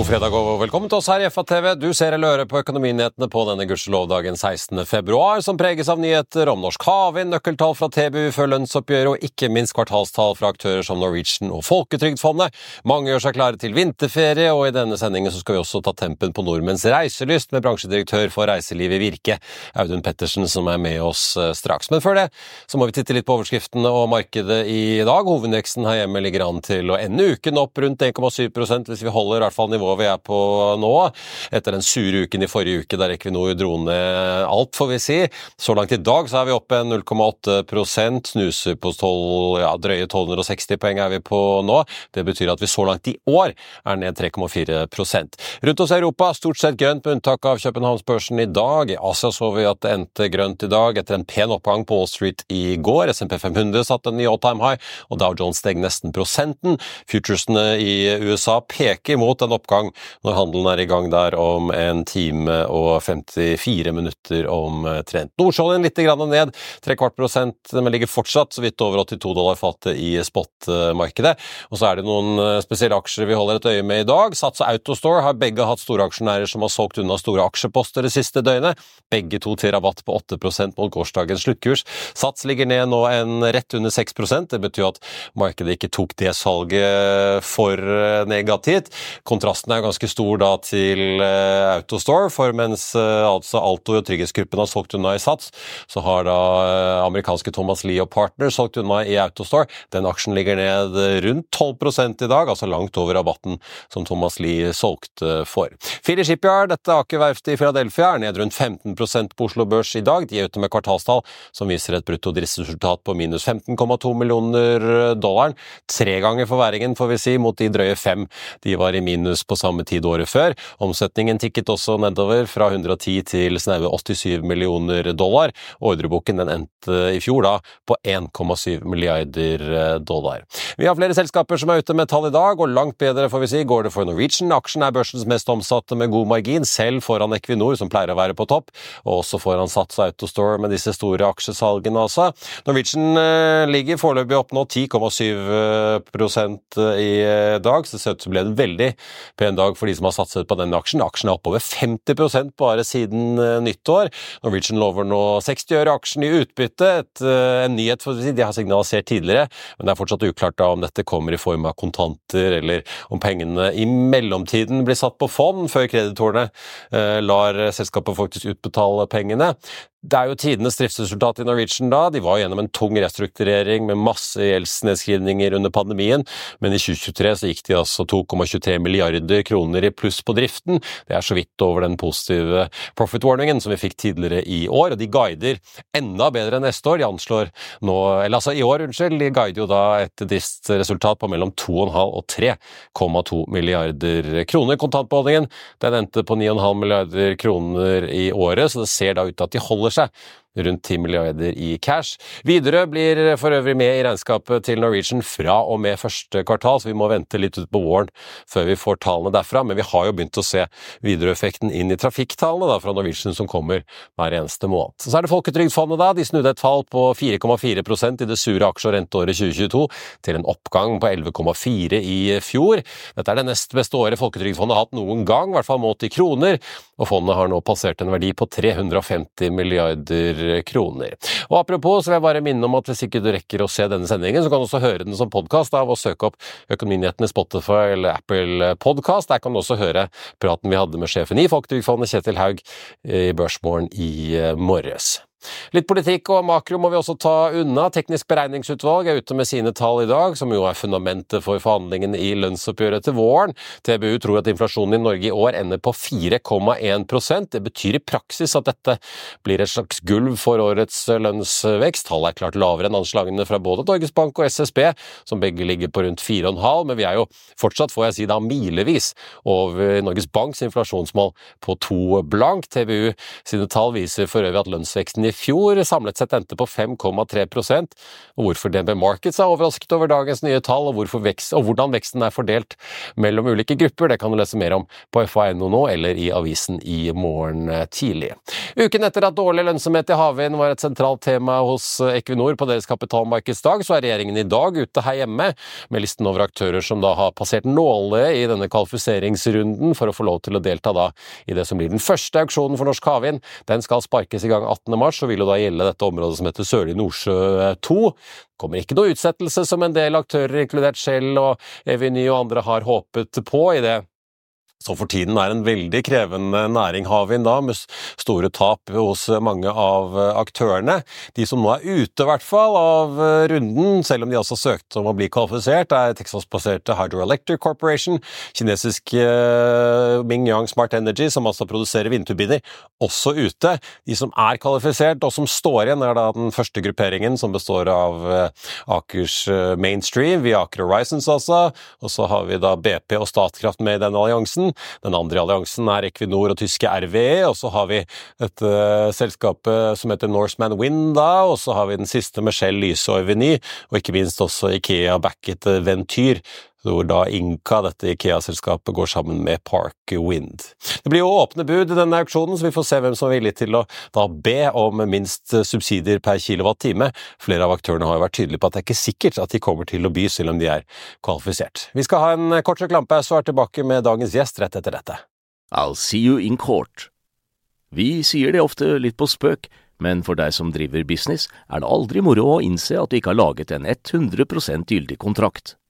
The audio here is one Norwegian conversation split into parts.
God fredag og velkommen til oss her i FA-TV. Du ser eller hører på Økonominyhetene på denne gudskjelovdagen 16. februar, som preges av nyheter om norsk havvind, nøkkeltall fra TBU før lønnsoppgjøret og ikke minst kvartalstall fra aktører som Norwegian og Folketrygdfondet. Mange gjør seg klare til vinterferie, og i denne sendingen så skal vi også ta tempen på nordmenns reiselyst med bransjedirektør for reiselivet Virke, Audun Pettersen, som er med oss eh, straks. Men før det så må vi titte litt på overskriftene og markedet i dag. Hovedveksten her hjemme ligger an til å ende uken opp rundt 1,7% hvis vi holder i hvert fall nivået vi er på nå, etter den sure uken i forrige uke der Equinor dro ned alt, får vi si. Så langt i dag så er vi oppe 0,8% snuser på 12, ja, drøye 1260 poeng er vi på nå. Det betyr at vi så langt i år er ned 3,4% Rundt oss i Europa stort sett grønt, med unntak av Københavnsbørsen i dag. I Asia så vi at det endte grønt i dag etter en pen oppgang på Wall Street i går. SMP 500 satte en ny all time high, og Dow Jones steg nesten prosenten. Futuresene i USA peker mot en oppgang gang når handelen er i gang der om en time og 54 minutter omtrent. Nordsjøoljen litt ned, tre kvart prosent, men ligger fortsatt så vidt over 82 dollar fatet i spotmarkedet. Og så er det noen eh, spesielle aksjer vi holder et øye med i dag. Sats og Autostore har begge hatt store aksjonærer som har solgt unna store aksjeposter det siste døgnet. Begge to til rabatt på 8 mot gårsdagens sluttkurs. Sats ligger ned nå en rett under 6% Det betyr at markedet ikke tok det salget for eh, negativt. Kontrasten Støtten er ganske stor da til uh, Autostore, for mens uh, altså Alto og Trygghetsgruppen har solgt unna i Sats, så har da uh, amerikanske Thomas Lee og Partner solgt unna i Autostore. Den aksjen ligger ned rundt 12% i dag, altså langt over rabatten som Thomas Lee solgte for. Philly Shipyard, dette Aker-verftet i Philadelphia, er ned rundt 15% på Oslo Børs i dag. De er ute med kvartalstall som viser et brutto driftsresultat på minus 15,2 millioner dollar. Tre ganger forverringen, får vi si, mot de drøye fem de var i minus på samme tid året før. Omsetningen tikket også nedover, fra 110 til snaue 87 millioner dollar. Ordreboken den endte i fjor da på 1,7 milliarder eh, dollar. Vi har flere selskaper som er ute med tall i dag, og langt bedre får vi si går det for Norwegian. Aksjen er børsens mest omsatte med god margin, selv foran Equinor, som pleier å være på topp, og også foran Sats Autostore med disse store aksjesalgene også. Norwegian eh, ligger foreløpig opp nå 10,7% i dag, så det ser ut som det ble en veldig pen en dag for de som har satset på den aksjen. Aksjen er oppover 50 bare siden uh, nyttår. Norwegian lover nå 60 øre aksjen i utbytte. Et, uh, en nyhet for å si, de har signalisert tidligere, men det er fortsatt uklart da om dette kommer i form av kontanter, eller om pengene i mellomtiden blir satt på fond før kreditorene uh, lar selskapet faktisk utbetale pengene. Det er jo tidenes driftsresultat i Norwegian da. De var gjennom en tung restrukturering med masse gjeldsnedskrivninger under pandemien, men i 2023 så gikk de altså 2,23 milliarder kroner i pluss på driften. Det er så vidt over den positive profit-warningen som vi fikk tidligere i år, og de guider enda bedre enn neste år. De anslår nå, eller altså i år, unnskyld, de guider jo da et driftsresultat på mellom 2,5 og 3,2 milliarder kroner. Kontantbeholdningen den endte på 9,5 milliarder kroner i året, så det ser da ut til at de holder seg rundt 10 milliarder i cash. Widerøe blir for øvrig med i regnskapet til Norwegian fra og med første kvartal, så vi må vente litt ut på våren før vi får tallene derfra, men vi har jo begynt å se Widerøe-effekten inn i trafikktallene fra Norwegian som kommer hver eneste måned. Så er det Folketrygdfondet, da. De snudde et fall på 4,4% i det sure aksje- og renteåret 2022 til en oppgang på 11,4 i fjor. Dette er det nest beste året Folketrygdfondet har hatt noen gang, i hvert fall målt i kroner, og fondet har nå passert en verdi på 350 milliarder kroner. Og Apropos, så vil jeg bare minne om at hvis ikke du rekker å se denne sendingen, så kan du også høre den som podkast av å søke opp Økonominyhetene Spotify eller Apple Podcast. Der kan du også høre praten vi hadde med sjefen i Folketrygdfondet, Kjetil Haug, i Børsmorgen i morges. Litt politikk og makro må vi også ta unna. Teknisk beregningsutvalg er ute med sine tall i dag, som jo er fundamentet for forhandlingene i lønnsoppgjøret til våren. TBU tror at inflasjonen i Norge i år ender på 4,1% Det betyr i praksis at dette blir et slags gulv for årets lønnsvekst. Tallet er klart lavere enn anslagene fra både Norges Bank og SSB, som begge ligger på rundt 4,5, men vi er jo fortsatt, får jeg si da, milevis over Norges Banks inflasjonsmål på to blank. TBU sine tall viser for øvrig at lønnsveksten i fjor samlet sett endte på 5,3% og Hvorfor DNB Markets er overrasket over dagens nye tall, og, vekst, og, hvordan veksten er fordelt mellom ulike grupper, det kan du lese mer om på FA.no nå eller i avisen i morgen tidlig. Uken etter at dårlig lønnsomhet i havvind var et sentralt tema hos Equinor på deres kapitalmarkedsdag, så er regjeringen i dag ute her hjemme med listen over aktører som da har passert nåløyet i denne kvalifiseringsrunden for å få lov til å delta da i det som blir den første auksjonen for norsk havvind. Den skal sparkes i gang 18. mars og vil jo da gjelde dette området som heter Sørlige Nordsjø 2. Det kommer ikke noe utsettelse som en del aktører, inkludert Shell og Eviny og andre, har håpet på i det som for tiden er en veldig krevende næring, havvind, da, med store tap hos mange av aktørene. De som nå er ute, i hvert fall, av runden, selv om de også søkte om å bli kvalifisert, er Texas-baserte Hydroelectric Corporation, kinesisk uh, Mingyang Smart Energy, som altså produserer vindturbiner, også ute. De som er kvalifisert, og som står igjen, er da den første grupperingen, som består av Akers Mainstream, via Aker Horizons altså, og så har vi da BP og Statkraft med i denne alliansen. Den andre alliansen er Equinor og tyske RVE, og så har vi dette selskapet som heter Norseman Wind, da, og så har vi den siste med Shell, Lyse og Eveny, og ikke minst også Ikea backet Ventyr hvor da Inca, dette Ikea-selskapet, går sammen med Park Wind. Det blir jo åpne bud i denne auksjonen, så vi får se hvem som er villig til å da be om minst subsidier per kilowattime. Flere av aktørene har jo vært tydelige på at det er ikke sikkert at de kommer til å by, selv om de er kvalifisert. Vi skal ha en kort reklampause og er tilbake med dagens gjest rett etter dette. I'll see you in court. Vi sier det ofte litt på spøk, men for deg som driver business, er det aldri moro å innse at du ikke har laget en 100% gyldig kontrakt.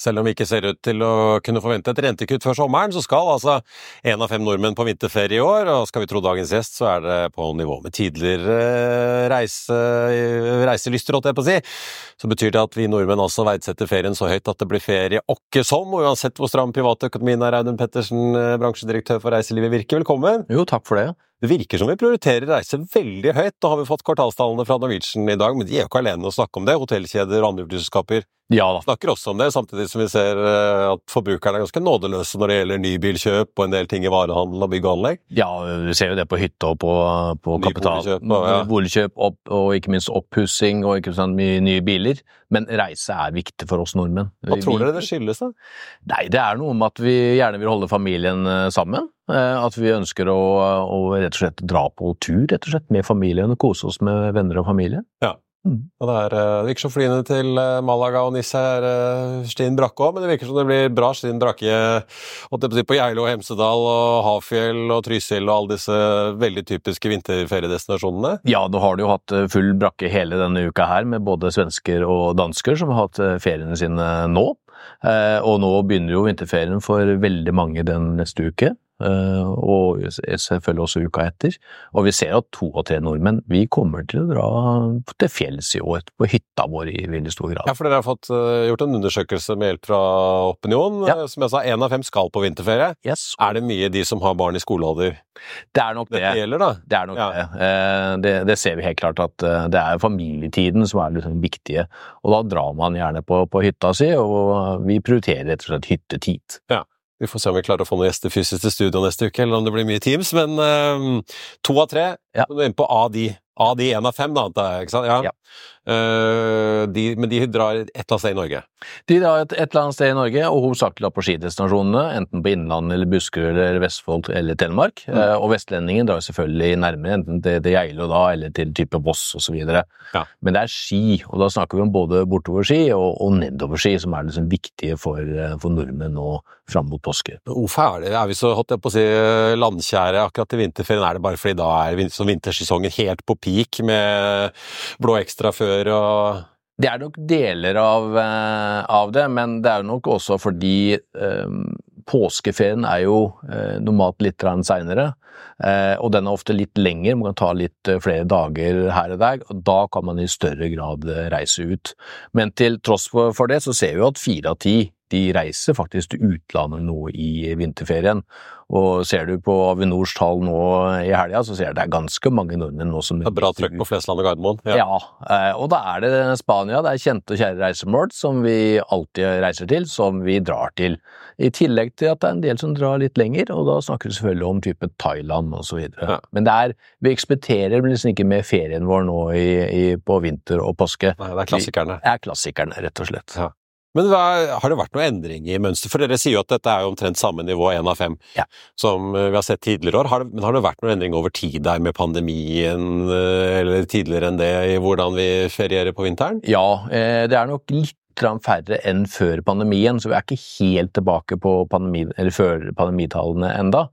Selv om vi ikke ser ut til å kunne forvente et rentekutt før sommeren, så skal altså én av fem nordmenn på vinterferie i år, og skal vi tro dagens gjest, så er det på nivå med tidligere reise, reiselyster, holdt jeg på å si. Så betyr det at vi nordmenn altså verdsetter ferien så høyt at det blir ferie åkke som, og uansett hvor stram privatøkonomien er, Audun Pettersen, eh, bransjedirektør for Reiselivet Virke, velkommen. Jo, takk for det. Det virker som vi prioriterer reise veldig høyt. Nå har vi fått kvartalstallene fra Norwegian i dag, men de er jo ikke alene å snakke om det. Hotellkjeder og andre flyselskaper ja, snakker også om det, samtidig som vi ser eh, at forbrukerne er ganske nådeløse når det gjelder nybilkjøp og en del ting i varehandel og bygg og anlegg. Ja, vi ser jo det på hytte og på, på kapital. Boligkjøp, ja. opp, og ikke minst oppussing og ikke sånn mye nye biler. Men reise er viktig for oss nordmenn. Hva tror dere det skyldes, da? Nei, Det er noe med at vi gjerne vil holde familien eh, sammen. Eh, at vi ønsker å, å, rett og slett dra på tur rett og slett med familien og kose oss med venner og familie. Ja. Mm. Og det, er, eh, det virker som flyene til eh, Malaga og Nisse er stinn brakke òg, men det virker som det blir bra stinn brakke på Geilo Hemsedal og Hafjell og Trysil og alle disse veldig typiske vinterferiedestinasjonene. Ja, nå har du jo hatt full brakke hele denne uka her med både svensker og dansker som har hatt feriene sine nå. Og nå begynner jo vinterferien for veldig mange den neste uke. Eh, og selvfølgelig også uka etter. Og vi ser at to av tre nordmenn vi kommer til å dra til fjells i år, på hytta vår i veldig stor grad. Ja, for dere har fått uh, gjort en undersøkelse med hjelp fra Opinion. Ja. Som jeg sa, én av fem skal på vinterferie. Yes. Er det mye de som har barn i skolealder Det er nok det. Det, gjelder, da? Det er nok Ja. det. Eh, det. Det ser vi helt klart at eh, det er familietiden som er liksom viktige. Og da drar man gjerne på, på hytta si, og vi prioriterer rett og slett hyttetid. Vi får se om vi klarer å få noen gjester fysisk til studio neste uke, eller om det blir mye Teams. Men eh, to av tre, Ja. du er inne på A de, av de én av fem, da, antar jeg, ikke sant? Ja. Ja. Eh, de, men de drar et eller annet sted i Norge. De drar et, et eller annet sted i Norge, og hovedsakelig da på skidestinasjonene, enten på Innlandet eller Buskerud eller Vestfold eller Telemark. Mm. Eh, og vestlendingen drar selvfølgelig nærmere, enten til, til Geilo da, eller til type Voss osv. Ja. Men det er ski, og da snakker vi om både bortoverski og, og nedoverski, som er liksom viktige for, eh, for nordmenn nå fram mot påske. Hvorfor er det? Er vi så holdt jeg på å si, landkjære akkurat til vinterferien? Er det bare fordi da er vin- vintersesongen helt på peak med blå ekstra før og Det er nok deler av, eh, av det, men det er nok også fordi um, påskeferien er jo eh, normalt litt seinere, eh, og den er ofte litt lengre, man kan ta litt eh, flere dager her og der, og da kan man i større grad eh, reise ut. Men til tross for, for det, så ser vi at fire av ti de reiser faktisk til utlandet nå i vinterferien. Og ser du på Avinors tall nå i helga, så ser du det er ganske mange nordmenn nå som det er bra trøkk på Flesland og Gardermoen? ja, ja. og da er det Spania, det er kjente og kjære reisemål som vi alltid reiser til, som vi drar til. I tillegg til at det er en del som drar litt lenger, og da snakker vi selvfølgelig om type Thailand videre. Ja. Men det er, vi ekspediterer liksom ikke med ferien vår nå i, i, på vinter og påske. Nei, det er klassikerne. Det er klassikerne, rett og slett. Ja. Men hva, har det vært noen endring i mønster? For dere sier jo at dette er jo omtrent samme nivå, én av fem, Ja. som eh, vi har sett tidligere år. Har det, men har det vært noen endring over tid der med pandemien, eh, eller tidligere enn det, i hvordan vi ferierer på vinteren? Ja, eh, det er nok litt færre enn før pandemien, så vi er ikke helt tilbake på pandemi, eller før pandemitallene enda.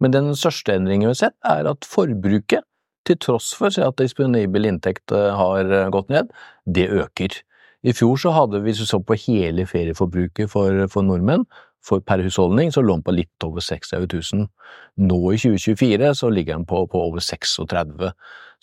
Men den største endringen vi har sett, er at forbruket, til tross for at disponibel inntekt har gått ned, det øker. I fjor så hadde vi, hvis vi så på hele ferieforbruket for, for nordmenn, for per husholdning, så lå den på litt over 36 000. Nå i 2024 så ligger den på, på over 36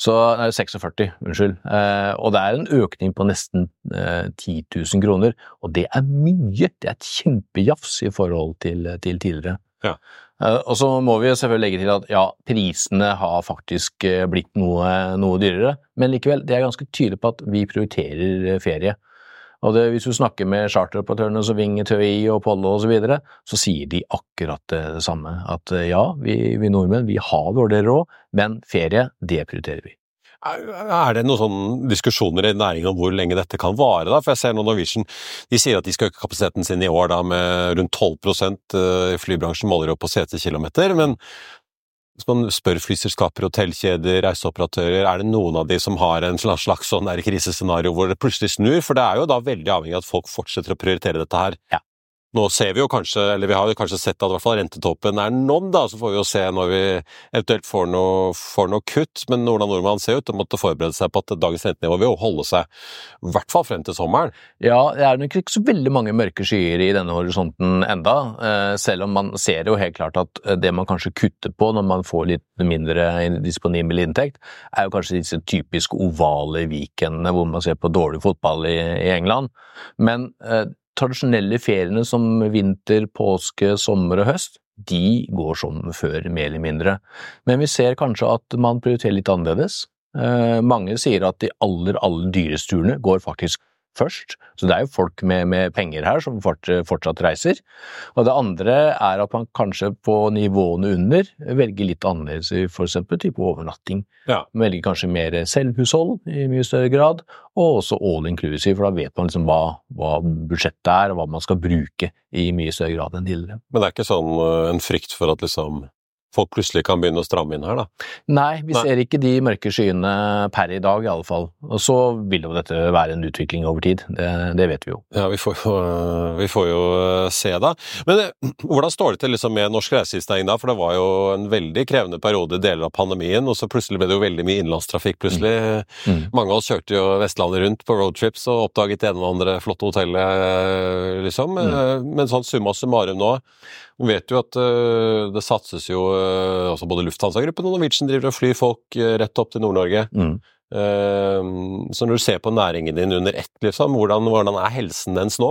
så, nei, 46, unnskyld. Eh, og det er en økning på nesten eh, 10 000 kroner, og det er mye. Det er et kjempejafs i forhold til, til tidligere. Ja. Eh, og så må vi selvfølgelig legge til at ja, prisene har faktisk eh, blitt noe, noe dyrere, men likevel, det er ganske tydelig på at vi prioriterer eh, ferie. Og det, hvis du snakker med charteroperatørene som Vinge, TØI og Pollo osv., så, videre, så sier de akkurat det samme. At eh, ja, vi, vi nordmenn vi har dårligere råd, men ferie, det prioriterer vi. Er det noen sånne diskusjoner i næringen om hvor lenge dette kan vare? da? For jeg ser nå Norwegian de sier at de skal øke kapasiteten sin i år da med rundt 12% eh, Flybransjen måler opp på setekilometer. Men hvis man spør flyselskaper, hotellkjeder, reiseoperatører, er det noen av de som har en slags, sånn krisescenario hvor det plutselig snur? For det er jo da veldig avhengig av at folk fortsetter å prioritere dette her. Ja. Nå ser vi jo kanskje, eller vi har jo kanskje sett at i hvert fall rentetoppen er nådd, da, så får vi jo se når vi eventuelt får noe, får noe kutt. Men Nordland Nordmann ser ut til å måtte forberede seg på at dagens rentenivå vil jo holde seg i hvert fall frem til sommeren. Ja, det er nok ikke så veldig mange mørke skyer i denne horisonten enda, eh, selv om man ser jo helt klart at eh, det man kanskje kutter på når man får litt mindre disponibel inntekt, er jo kanskje disse typisk ovale weekendene hvor man ser på dårlig fotball i, i England. Men eh, tradisjonelle feriene som vinter, påske, sommer og høst, de går som før, mer eller mindre. Men vi ser kanskje at man prioriterer litt annerledes. Eh, mange sier at de aller, aller dyreste turene går faktisk først, så det er jo folk med, med penger her som fort, fortsatt reiser. Og det andre er at man kanskje på nivåene under velger litt annerledes, f.eks. type overnatting. Ja. Man velger kanskje mer selvhushold i mye større grad, og også all inclusive, for da vet man liksom hva, hva budsjettet er, og hva man skal bruke i mye større grad enn tidligere. Men det er ikke sånn øh, en frykt for at liksom folk plutselig kan begynne å stramme inn her, da? Nei, vi Nei. ser ikke de mørke skyene per i dag i alle fall. Og så vil jo dette være en utvikling over tid, det, det vet vi jo. Ja, vi får vi får jo øh, se, da. Men øh, hvordan står det til liksom med norsk reiselivsnæring da? For det var jo en veldig krevende periode i deler av pandemien, og så plutselig ble det jo veldig mye innenlandstrafikk plutselig. Mm. Mange av oss kjørte jo Vestlandet rundt på roadtrips og oppdaget det ene og andre flotte hotellet, øh, liksom. Mm. Eh, Men sånn summa summarum nå, Vi vet jo at uh, det satses jo uh, altså Både Lufthansa-gruppen og Norwegian driver og flyr folk uh, rett opp til Nord-Norge. Mm. så når du ser på næringen din under ett, liksom, hvordan, hvordan er helsen dens nå?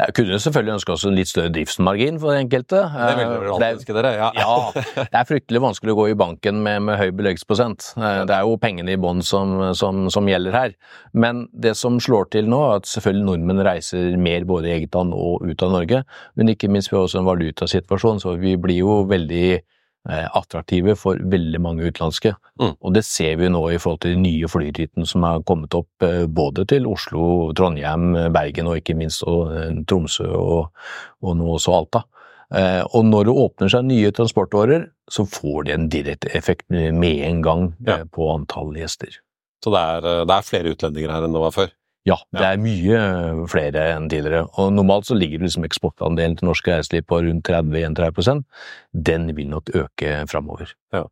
Jeg kunne selvfølgelig ønske oss en litt større driftsmargin for enkelte. Det er veldig alltid ønske dere, ja. ja. Det er fryktelig vanskelig å gå i banken med, med høy beleggsprosent. Det er jo pengene i bånn som, som, som, gjelder her. Men det som slår til nå, er at selvfølgelig nordmenn reiser mer både i eget land og ut av Norge. Men ikke minst vi har også en valutasituasjon, så vi blir jo veldig Eh, attraktive for veldig mange utenlandske. Mm. Og det ser vi nå i forhold til de nye flyrytene som har kommet opp eh, både til Oslo, Trondheim, Bergen og ikke minst og eh, Tromsø og, og nå også Alta. Og når det åpner seg nye transportårer, så får det en direkte effekt med en gang ja. på antall gjester. Så det er, det er flere utlendinger her enn det var før? Ja, det er mye flere enn tidligere. Og normalt så ligger liksom eksportandelen til norsk reiseliv på rundt 30-31 Den vil nok øke framover. Ja.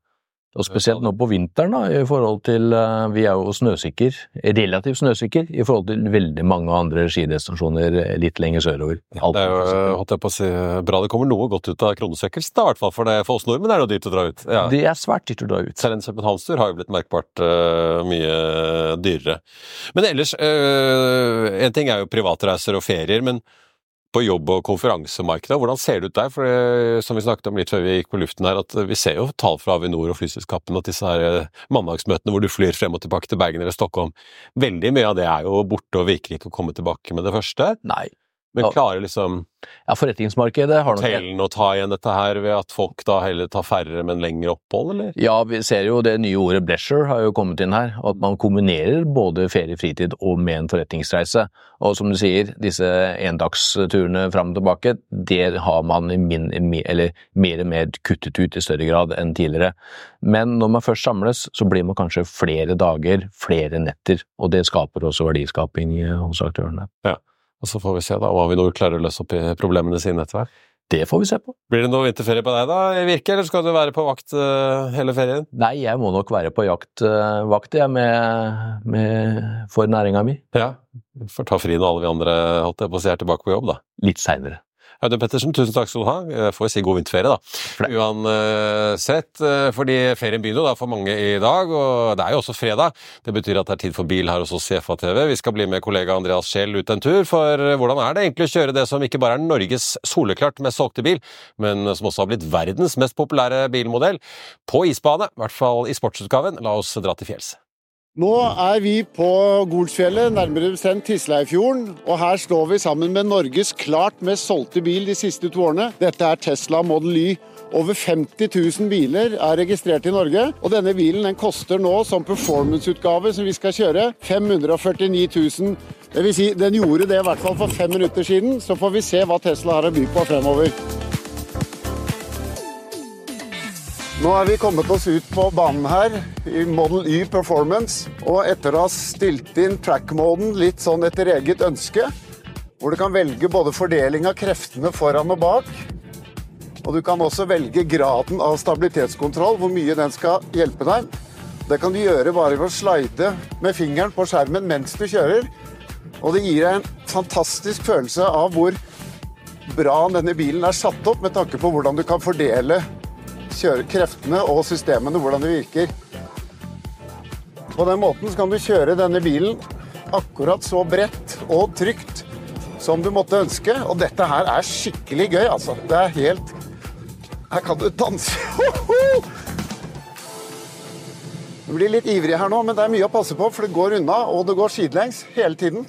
Og spesielt nå på vinteren, da, i forhold til eh, Vi er jo snøsikker, relativt snøsikker i forhold til veldig mange andre skidestinasjoner litt lenger sørover. Ja, det er jo holdt jeg på å si, bra det kommer noe godt ut av kronesøkkelsen, i hvert fall. For, det, for oss nordmenn er det jo dyrt å dra ut. Ja. Det er svært dyrt å dra ut. Selv en københavnstur har jo blitt merkbart uh, mye dyrere. Men ellers, uh, en ting er jo privatreiser og ferier. men på jobb- og konferansemarkedet. Hvordan ser det ut der? For det, som vi snakket om litt før vi gikk på luften her, at vi ser jo tall fra Avinor og flyselskapene at disse her eh, mandagsmøtene hvor du flyr frem og tilbake til Bergen eller Stockholm, veldig mye av det er jo borte og virker ikke å komme tilbake med det første. Nei. Men klarer liksom ja, forretningsmarkedet har nok Hotellene å ta igjen dette her ved at folk da heller tar færre, men lengre opphold, eller? Ja, vi ser jo det nye ordet bleasure har jo kommet inn her. At man kombinerer både ferie, fritid og med en forretningsreise. Og som du sier, disse endagsturene fram og tilbake, det har man min, eller mer og mer kuttet ut i større grad enn tidligere. Men når man først samles, så blir man kanskje flere dager, flere netter. Og det skaper også verdiskaping hos aktørene. Ja. Og så får vi se da om vi nå klarer å løse opp i problemene sine etter hvert. Det får vi se på. Blir det noe vinterferie på deg da, Virke, eller skal du være på vakt uh, hele ferien? Nei, jeg må nok være på jakt, uh, vakt jeg, med, med, for næringa mi. Ja, får ta fri når alle vi andre holdt jeg på å si er tilbake på jobb, da. Litt seinere. Audun Pettersen, tusen takk skal du ha. Jeg får si god vinterferie, da. Uansett, eh, fordi ferien begynner da for mange i dag, og det er jo også fredag. Det betyr at det er tid for bil her hos oss i FA-TV. Vi skal bli med kollega Andreas Scheel ut en tur, for hvordan er det egentlig å kjøre det som ikke bare er Norges soleklart mest solgte bil, men som også har blitt verdens mest populære bilmodell? På isbane, i hvert fall i sportsutgaven. La oss dra til fjells. Nå er vi på Golsfjellet, nærmere bestemt Tisleifjorden. Og her står vi sammen med Norges klart mest solgte bil de siste to årene. Dette er Tesla Model Y. Over 50 000 biler er registrert i Norge. Og denne bilen den koster nå, som performance-utgave som vi skal kjøre, 549 000. Det vil si, den gjorde det i hvert fall for fem minutter siden. Så får vi se hva Tesla har å by på fremover. Nå er vi kommet oss ut på banen her i Model Y Performance. Og etter å ha stilt inn track-moden litt sånn etter eget ønske, hvor du kan velge både fordeling av kreftene foran og bak, og du kan også velge graden av stabilitetskontroll, hvor mye den skal hjelpe deg. Det kan du gjøre bare ved å slide med fingeren på skjermen mens du kjører. Og det gir deg en fantastisk følelse av hvor bra denne bilen er satt opp med tanke på hvordan du kan fordele kjøre kreftene og systemene, hvordan de virker. På den måten kan du kjøre denne bilen akkurat så bredt og trygt som du måtte ønske. Og dette her er skikkelig gøy, altså. Det er helt Her kan du danse. Du blir litt ivrig her nå, men det er mye å passe på, for det går unna, og det går sidelengs hele tiden.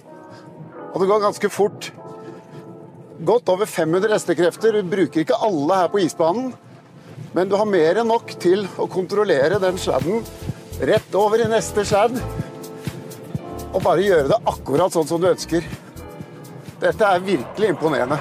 Og det går ganske fort. Godt over 500 hestekrefter. Du bruker ikke alle her på isbanen. Men du har mer enn nok til å kontrollere den sladden rett over i neste sladd. Og bare gjøre det akkurat sånn som du ønsker. Dette er virkelig imponerende.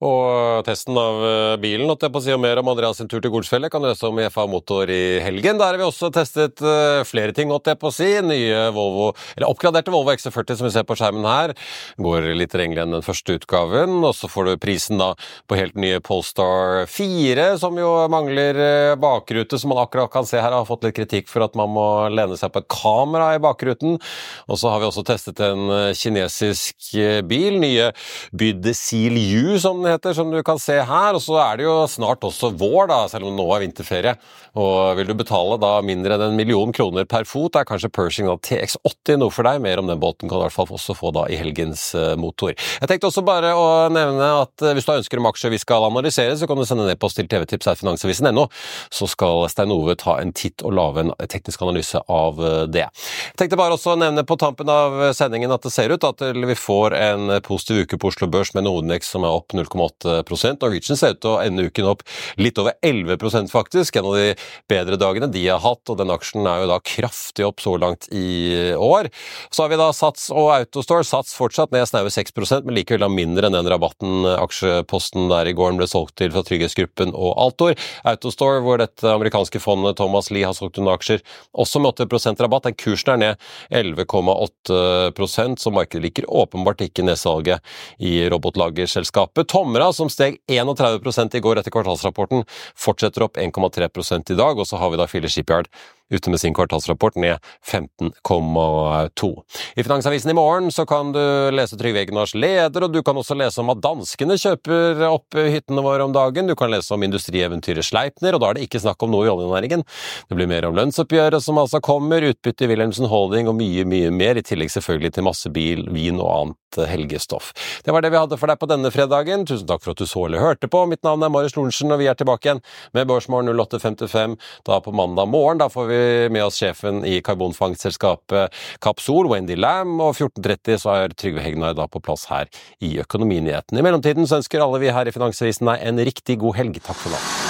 Og testen av eh, bilen, og jeg på å si og mer om Andreas sin tur til Golsfjellet kan du lese om i FA Motor i helgen. Der har vi også testet uh, flere ting, holdt jeg på å si. Nye Volvo, eller oppgraderte Volvo XC40 som vi ser på skjermen her. Går litt renglere enn den første utgaven. Og så får du prisen da på helt nye Polestar 4, som jo mangler uh, bakrute, som man akkurat kan se her. Har fått litt kritikk for at man må lene seg på et kamera i bakruten. Og så har vi også testet en kinesisk bil, nye Bydesil U, som den heter, som du kan se her. Og så er det jo snart også vår, da, selv om nå er vinterferie. Og vil du betale da mindre enn en million kroner per fot, er kanskje Pershing da TX80 noe for deg. Mer om den båten kan du i hvert fall også få da i helgens uh, motor. Jeg tenkte også bare å nevne at uh, hvis du ønsker om aksjer vi skal analysere, så kan du sende ned-post til tvtips.finansavisen.no, så skal Stein Ove ta en titt og lage en teknisk analyse av uh, det. Jeg tenkte bare også å nevne på tampen av sendingen at det ser ut at vi får en positiv uke på Oslo Børs med Nordnex som er opp 0,8 Norwegian ser ut til å ende uken opp litt over 11 faktisk. En av de bedre dagene de har hatt, og den aksjen er jo da kraftig opp så langt i år. Så har vi da Sats og Autostore. Sats fortsatt ned snaue 6% men likevel da mindre enn den rabatten aksjeposten der i går ble solgt til fra Trygghetsgruppen og Altor. Autostore, hvor dette amerikanske fondet Thomas Lee har solgt unna aksjer, også med 8 rabatt. Den kursen er ned 11,8% så markedet liker åpenbart ikke nedsalget i robotlagerselskapet. Tomra, som steg 31% i går etter kvartalsrapporten, fortsetter opp 1,3% i dag. Og så har vi da Filler Shipyard ute med sin kvartalsrapport ned 15,2. I Finansavisen i morgen så kan du lese Trygve Egnars leder, og du kan også lese om at danskene kjøper opp hyttene våre om dagen. Du kan lese om industrieventyret Sleipner, og da er det ikke snakk om noe i oljenæringen. Det blir mer om lønnsoppgjøret som altså kommer, utbytte i Wilhelmsen Holding og mye, mye mer, i tillegg selvfølgelig til masse bil, vin og annet helgestoff. Det var det vi hadde for deg på denne fredagen. Tusen takk for at du så eller hørte på. Mitt navn er Marius Lorentzen, og vi er tilbake igjen med Børsmorgen 08.55 da på mandag morgen. Da får vi med oss sjefen i karbonfangstselskapet Kapsol, Wendy Lam, og 14.30 så er Trygve Hegnar da på plass her i Økonominyhetene. I mellomtiden så ønsker alle vi her i Finansavisen deg en riktig god helg. Takk for nå.